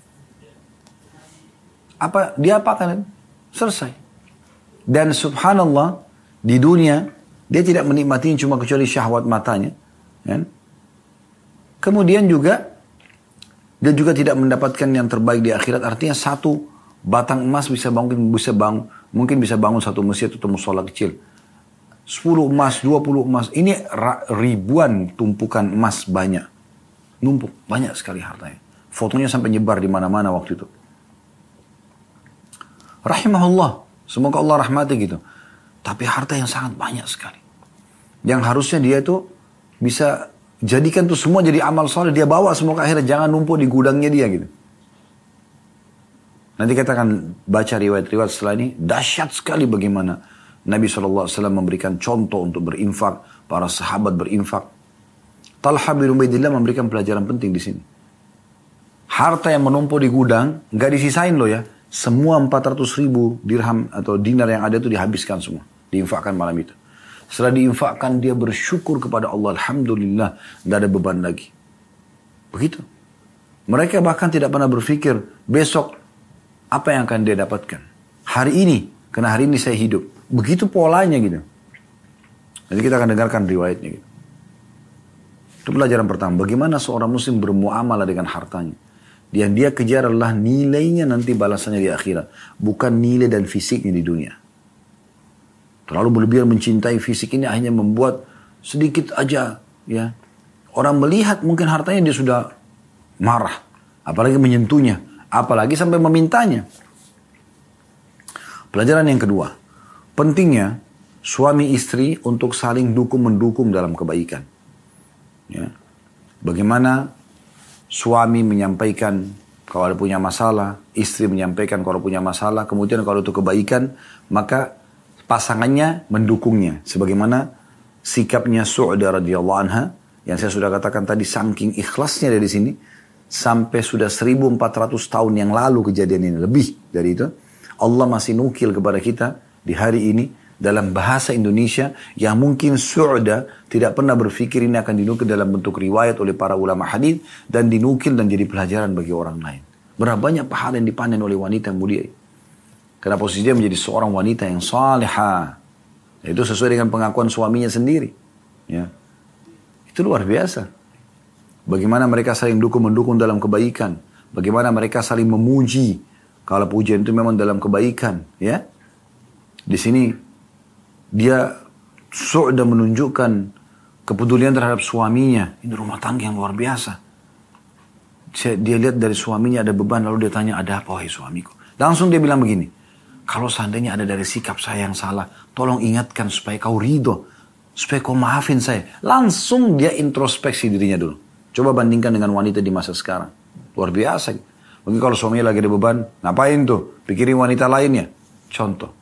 Apa dia apakan? Selesai. Dan subhanallah di dunia dia tidak menikmati cuma kecuali syahwat matanya. Kan? Kemudian juga dia juga tidak mendapatkan yang terbaik di akhirat. Artinya satu batang emas bisa bangun bisa bangun mungkin bisa bangun satu masjid atau musola kecil. 10 emas, 20 emas. Ini ribuan tumpukan emas banyak. Numpuk, banyak sekali hartanya. Fotonya sampai nyebar di mana-mana waktu itu. Rahimahullah. Semoga Allah rahmati gitu. Tapi harta yang sangat banyak sekali. Yang harusnya dia itu bisa jadikan tuh semua jadi amal soleh. Dia bawa semua ke akhirat. Jangan numpuk di gudangnya dia gitu. Nanti kita akan baca riwayat-riwayat setelah ini. Dahsyat sekali bagaimana Nabi SAW memberikan contoh untuk berinfak. Para sahabat berinfak. Talha bin Ubaidillah memberikan pelajaran penting di sini. Harta yang menumpuk di gudang, nggak disisain loh ya semua 400 ribu dirham atau dinar yang ada itu dihabiskan semua. Diinfakkan malam itu. Setelah diinfakkan dia bersyukur kepada Allah. Alhamdulillah tidak ada beban lagi. Begitu. Mereka bahkan tidak pernah berpikir besok apa yang akan dia dapatkan. Hari ini, karena hari ini saya hidup. Begitu polanya gitu. Jadi kita akan dengarkan riwayatnya gitu. Itu pelajaran pertama. Bagaimana seorang muslim bermuamalah dengan hartanya. Yang dia kejar adalah nilainya nanti balasannya di akhirat. Bukan nilai dan fisiknya di dunia. Terlalu berlebihan mencintai fisik ini hanya membuat sedikit aja ya. Orang melihat mungkin hartanya dia sudah marah. Apalagi menyentuhnya. Apalagi sampai memintanya. Pelajaran yang kedua. Pentingnya suami istri untuk saling dukung-mendukung dalam kebaikan. Ya. Bagaimana suami menyampaikan kalau ada punya masalah, istri menyampaikan kalau punya masalah, kemudian kalau itu kebaikan, maka pasangannya mendukungnya. Sebagaimana sikapnya Su'da radhiyallahu anha, yang saya sudah katakan tadi saking ikhlasnya dari sini, sampai sudah 1400 tahun yang lalu kejadian ini, lebih dari itu, Allah masih nukil kepada kita di hari ini, dalam bahasa Indonesia yang mungkin Su'da tidak pernah berpikir ini akan dinukil dalam bentuk riwayat oleh para ulama hadis dan dinukil dan jadi pelajaran bagi orang lain. Berapa banyak pahala yang dipanen oleh wanita yang mulia. Karena posisi dia menjadi seorang wanita yang salihah. Itu sesuai dengan pengakuan suaminya sendiri. Ya. Itu luar biasa. Bagaimana mereka saling dukung mendukung dalam kebaikan. Bagaimana mereka saling memuji. Kalau pujian itu memang dalam kebaikan. Ya. Di sini dia sudah menunjukkan kepedulian terhadap suaminya. Ini rumah tangga yang luar biasa. Dia lihat dari suaminya ada beban, lalu dia tanya, ada apa wahai suamiku? Langsung dia bilang begini, kalau seandainya ada dari sikap saya yang salah, tolong ingatkan supaya kau ridho, supaya kau maafin saya. Langsung dia introspeksi dirinya dulu. Coba bandingkan dengan wanita di masa sekarang. Luar biasa. Mungkin kalau suaminya lagi ada beban, ngapain tuh? Pikirin wanita lainnya. Contoh.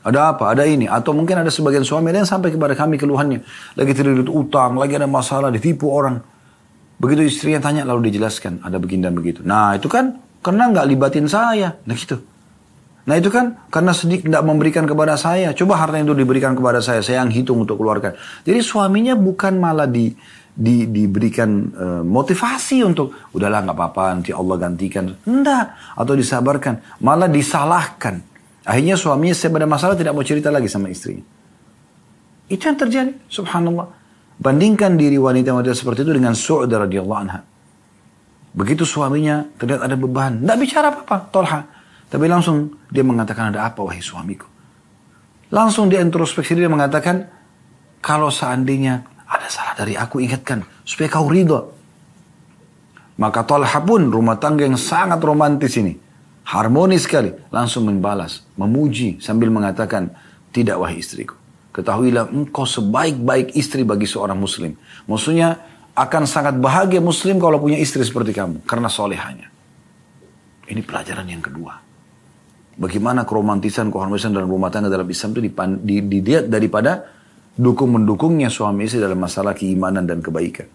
Ada apa? Ada ini. Atau mungkin ada sebagian suami yang sampai kepada kami keluhannya. Lagi terlilit utang, lagi ada masalah, ditipu orang. Begitu istrinya tanya, lalu dijelaskan. Ada begini dan begitu. Nah itu kan karena nggak libatin saya. Nah gitu. Nah itu kan karena sedikit tidak memberikan kepada saya. Coba harta itu diberikan kepada saya. Saya yang hitung untuk keluarkan. Jadi suaminya bukan malah di, di diberikan uh, motivasi untuk udahlah nggak apa-apa nanti Allah gantikan. Enggak. Atau disabarkan. Malah disalahkan. Akhirnya suaminya setiap ada masalah tidak mau cerita lagi sama istrinya. Itu yang terjadi, subhanallah. Bandingkan diri wanita-wanita seperti itu dengan Su'da radhiyallahu anha. Begitu suaminya terlihat ada beban, tidak bicara apa-apa, tolha. Tapi langsung dia mengatakan ada apa wahai suamiku. Langsung dia introspeksi dia mengatakan, kalau seandainya ada salah dari aku ingatkan, supaya kau ridho. Maka Talha pun rumah tangga yang sangat romantis ini. Harmonis sekali. Langsung membalas. Memuji sambil mengatakan, tidak wahai istriku. Ketahuilah engkau sebaik-baik istri bagi seorang muslim. Maksudnya akan sangat bahagia muslim kalau punya istri seperti kamu. Karena solehanya. Ini pelajaran yang kedua. Bagaimana keromantisan, kehormatan dalam rumah tangga dalam Islam itu dilihat daripada dukung-mendukungnya suami istri dalam masalah keimanan dan kebaikan.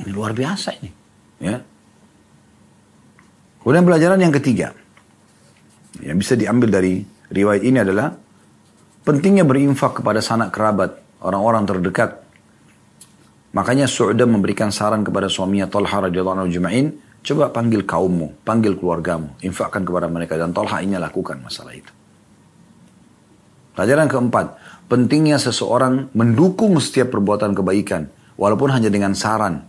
Ini luar biasa ini. Ya. Kemudian pelajaran yang ketiga yang bisa diambil dari riwayat ini adalah pentingnya berinfak kepada sanak kerabat, orang-orang terdekat. Makanya Su'da memberikan saran kepada suaminya Talha radhiyallahu anhu juma'in, coba panggil kaummu, panggil keluargamu, infakkan kepada mereka dan Talha ini lakukan masalah itu. Pelajaran keempat, pentingnya seseorang mendukung setiap perbuatan kebaikan, walaupun hanya dengan saran,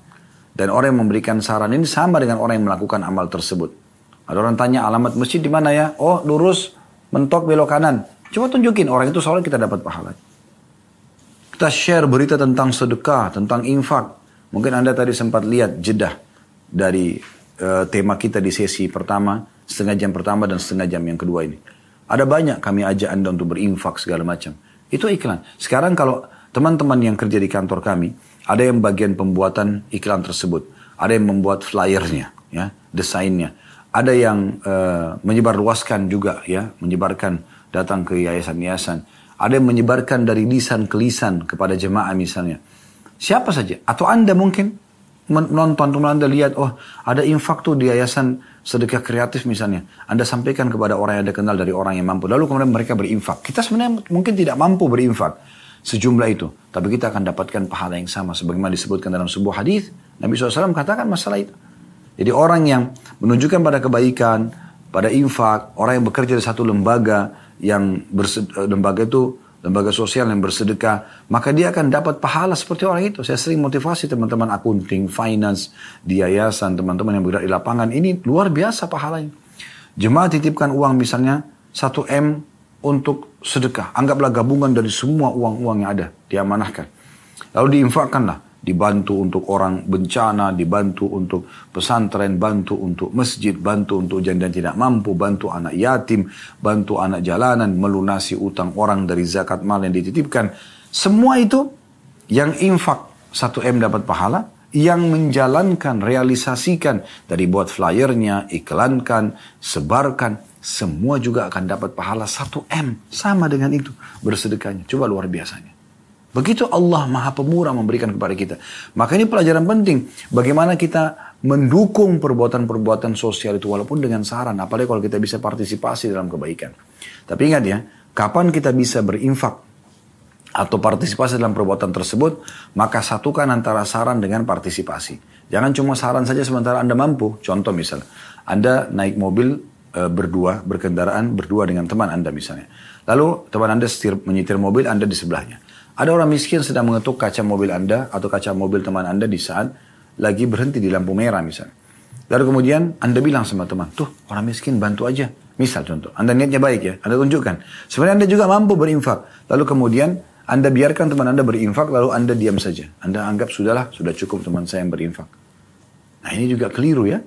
dan orang yang memberikan saran ini sama dengan orang yang melakukan amal tersebut. Ada orang tanya alamat masjid di mana ya? Oh lurus, mentok belok kanan. Coba tunjukin orang itu soalnya kita dapat pahala. Kita share berita tentang sedekah, tentang infak. Mungkin Anda tadi sempat lihat jedah dari uh, tema kita di sesi pertama, setengah jam pertama dan setengah jam yang kedua ini. Ada banyak kami ajak Anda untuk berinfak segala macam. Itu iklan. Sekarang kalau teman-teman yang kerja di kantor kami, ada yang bagian pembuatan iklan tersebut. Ada yang membuat flyernya, ya, desainnya. Ada yang uh, menyebarluaskan juga, ya, menyebarkan datang ke yayasan-yayasan. Ada yang menyebarkan dari lisan ke lisan kepada jemaah misalnya. Siapa saja. Atau Anda mungkin menonton, teman Anda lihat, oh ada infak tuh di yayasan sedekah kreatif misalnya. Anda sampaikan kepada orang yang Anda kenal dari orang yang mampu. Lalu kemudian mereka berinfak. Kita sebenarnya mungkin tidak mampu berinfak sejumlah itu. Tapi kita akan dapatkan pahala yang sama. Sebagaimana disebutkan dalam sebuah hadis Nabi SAW katakan masalah itu. Jadi orang yang menunjukkan pada kebaikan, pada infak, orang yang bekerja di satu lembaga, yang lembaga itu lembaga sosial yang bersedekah, maka dia akan dapat pahala seperti orang itu. Saya sering motivasi teman-teman akunting, finance, di yayasan, teman-teman yang bergerak di lapangan. Ini luar biasa pahalanya. Jemaah titipkan uang misalnya 1 M untuk sedekah. Anggaplah gabungan dari semua uang-uang yang ada. Diamanahkan. Lalu diinfakkanlah. Dibantu untuk orang bencana, dibantu untuk pesantren, bantu untuk masjid, bantu untuk janda tidak mampu, bantu anak yatim, bantu anak jalanan, melunasi utang orang dari zakat mal yang dititipkan. Semua itu yang infak 1M dapat pahala, yang menjalankan, realisasikan dari buat flyernya, iklankan, sebarkan, semua juga akan dapat pahala 1M. Sama dengan itu bersedekahnya. Coba luar biasanya. Begitu Allah maha pemurah memberikan kepada kita. Maka ini pelajaran penting. Bagaimana kita mendukung perbuatan-perbuatan sosial itu walaupun dengan saran. Apalagi kalau kita bisa partisipasi dalam kebaikan. Tapi ingat ya, kapan kita bisa berinfak atau partisipasi dalam perbuatan tersebut, maka satukan antara saran dengan partisipasi. Jangan cuma saran saja sementara Anda mampu. Contoh misal, Anda naik mobil e, berdua, berkendaraan berdua dengan teman Anda misalnya. Lalu teman Anda setir, menyetir mobil, Anda di sebelahnya. Ada orang miskin sedang mengetuk kaca mobil Anda atau kaca mobil teman Anda di saat lagi berhenti di lampu merah misalnya. Lalu kemudian Anda bilang sama teman, tuh orang miskin bantu aja. Misal contoh, Anda niatnya baik ya, Anda tunjukkan. Sebenarnya Anda juga mampu berinfak. Lalu kemudian Anda biarkan teman Anda berinfak, lalu Anda diam saja. Anda anggap sudahlah, sudah cukup teman saya yang berinfak. Nah ini juga keliru ya.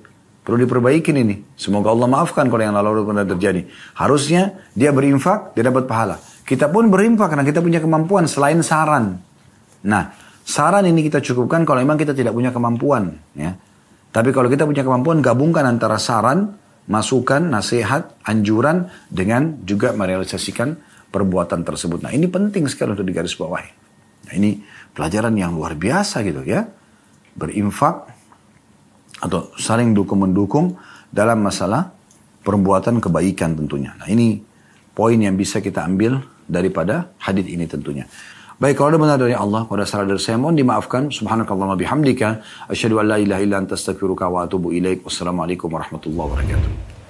Perlu diperbaikin ini. Semoga Allah maafkan kalau yang lalu pernah terjadi. Harusnya dia berinfak, dia dapat pahala. Kita pun berinfak karena kita punya kemampuan selain saran. Nah, saran ini kita cukupkan kalau memang kita tidak punya kemampuan. Ya. Tapi kalau kita punya kemampuan, gabungkan antara saran, masukan, nasihat, anjuran dengan juga merealisasikan perbuatan tersebut. Nah, ini penting sekali untuk digarisbawahi. Nah, ini pelajaran yang luar biasa gitu ya. Berinfak atau saling dukung-mendukung dalam masalah perbuatan kebaikan tentunya. Nah ini poin yang bisa kita ambil daripada hadis ini tentunya. Baik, kalau ada benar dari Allah, kalau ada salah dari saya, mohon dimaafkan. Subhanakallah bihamdika. Asyadu an la ilaha illa anta astaghfiruka wa atubu ilaik. Wassalamualaikum warahmatullahi wabarakatuh.